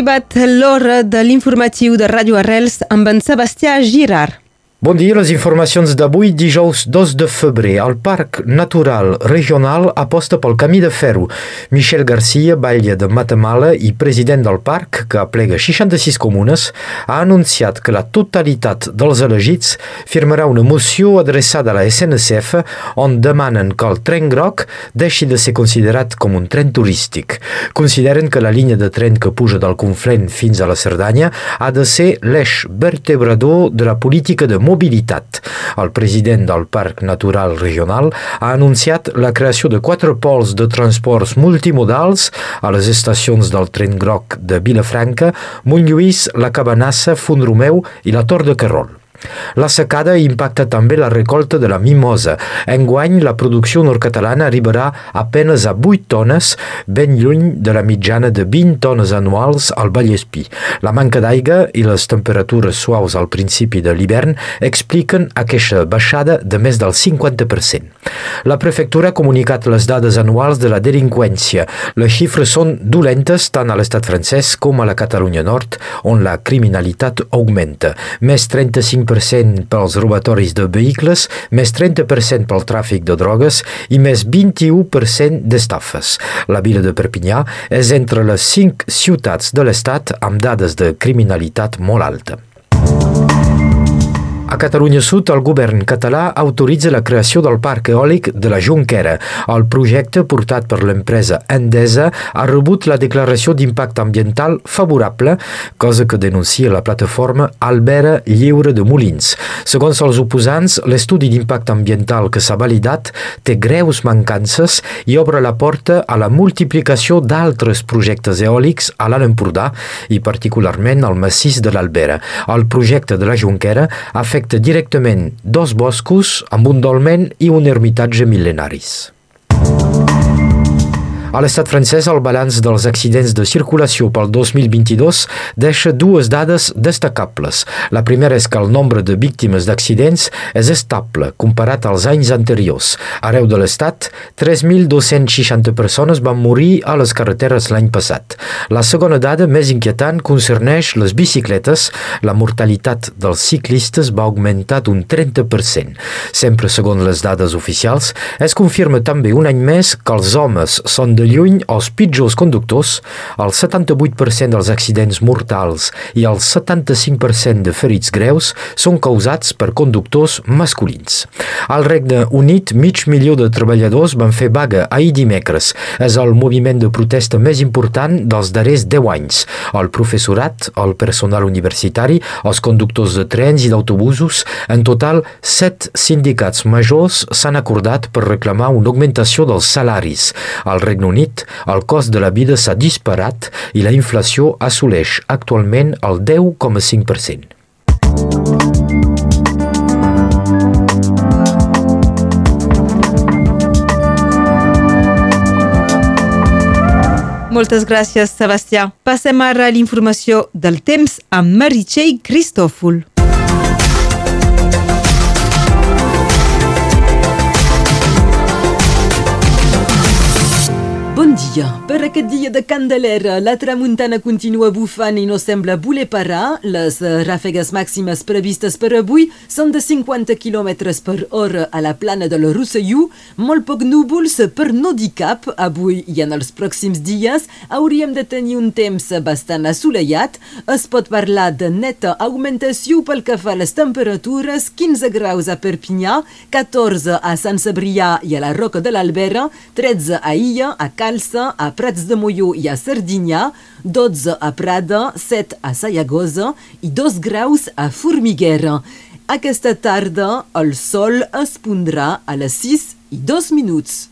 arribat l'hora de l'informatiu de Ràdio Arrels amb en Sebastià Girard. Bon dia, les informacions d'avui, dijous 2 de febrer. El Parc Natural Regional aposta pel camí de ferro. Michel Garcia, batlle de Matamala i president del parc, que aplega 66 comunes, ha anunciat que la totalitat dels elegits firmarà una moció adreçada a la SNCF on demanen que el tren groc deixi de ser considerat com un tren turístic. Consideren que la línia de tren que puja del Conflent fins a la Cerdanya ha de ser l'eix vertebrador de la política de mobilitat. El president del Parc Natural Regional ha anunciat la creació de quatre pols de transports multimodals a les estacions del tren groc de Vilafranca, Montlluís, la Cabanassa, Font-romeu i la Tor de Carrol. La secada impacta també la recolta de la mimosa. Enguany, la producció nord-catalana arribarà apenes a 8 tones, ben lluny de la mitjana de 20 tones anuals al Vallespí. La manca d'aigua i les temperatures suaus al principi de l'hivern expliquen aquesta baixada de més del 50%. La prefectura ha comunicat les dades anuals de la delinqüència. Les xifres són dolentes tant a l'estat francès com a la Catalunya Nord, on la criminalitat augmenta. Més 35 20% pels robatoris de vehicles, més 30% pel tràfic de drogues i més 21% d'estafes. La vila de Perpinyà és entre les cinc ciutats de l'estat amb dades de criminalitat molt alta. A Catalunya Sud, el govern català autoritza la creació del parc eòlic de la Junquera. El projecte, portat per l'empresa Endesa, ha rebut la declaració d'impacte ambiental favorable, cosa que denuncia la plataforma Albera Lliure de Molins. Segons els oposants, l'estudi d'impacte ambiental que s'ha validat té greus mancances i obre la porta a la multiplicació d'altres projectes eòlics a l'Alt Empordà i particularment al massís de l'Albera. El projecte de la Junquera afecta afecta directament dos boscos amb un dolmen i un ermitatge mil·lenaris. A l'estat francès, el balanç dels accidents de circulació pel 2022 deixa dues dades destacables. La primera és que el nombre de víctimes d'accidents és estable comparat als anys anteriors. Arreu de l'estat, 3.260 persones van morir a les carreteres l'any passat. La segona dada, més inquietant, concerneix les bicicletes. La mortalitat dels ciclistes va augmentar d'un 30%. Sempre segons les dades oficials, es confirma també un any més que els homes són de lluny els pitjors conductors, el 78% dels accidents mortals i el 75% de ferits greus són causats per conductors masculins. Al Regne Unit, mig milió de treballadors van fer vaga ahir dimecres. És el moviment de protesta més important dels darrers 10 anys. El professorat, el personal universitari, els conductors de trens i d'autobusos, en total, set sindicats majors s'han acordat per reclamar una augmentació dels salaris. Al Regne Unit, el cost de la vida s'ha disparat i la inflació assoleix actualment el 10,5%. Moltes gràcies, Sebastià. Passem ara a l'informació del temps amb Meritxell Cristòfol. dia. Per aquest dia de Candelera, la tramuntana continua bufant i no sembla voler parar. Les ràfegues màximes previstes per avui són de 50 km per hora a la plana de la Rosselló, molt poc núvols per no dir cap. Avui i en els pròxims dies hauríem de tenir un temps bastant assolellat. Es pot parlar de neta augmentació pel que fa a les temperatures, 15 graus a Perpinyà, 14 a Sant Cebrià i a la Roca de l'Albera, 13 a Illa, a Calça, 12 a Prats de Moyo i a Sardinya, 12 a Prada, 7 a Sayagosa i 2 graus a Formiguera. Aquesta tarda el sol es pondrà a les 6 i 2 minuts.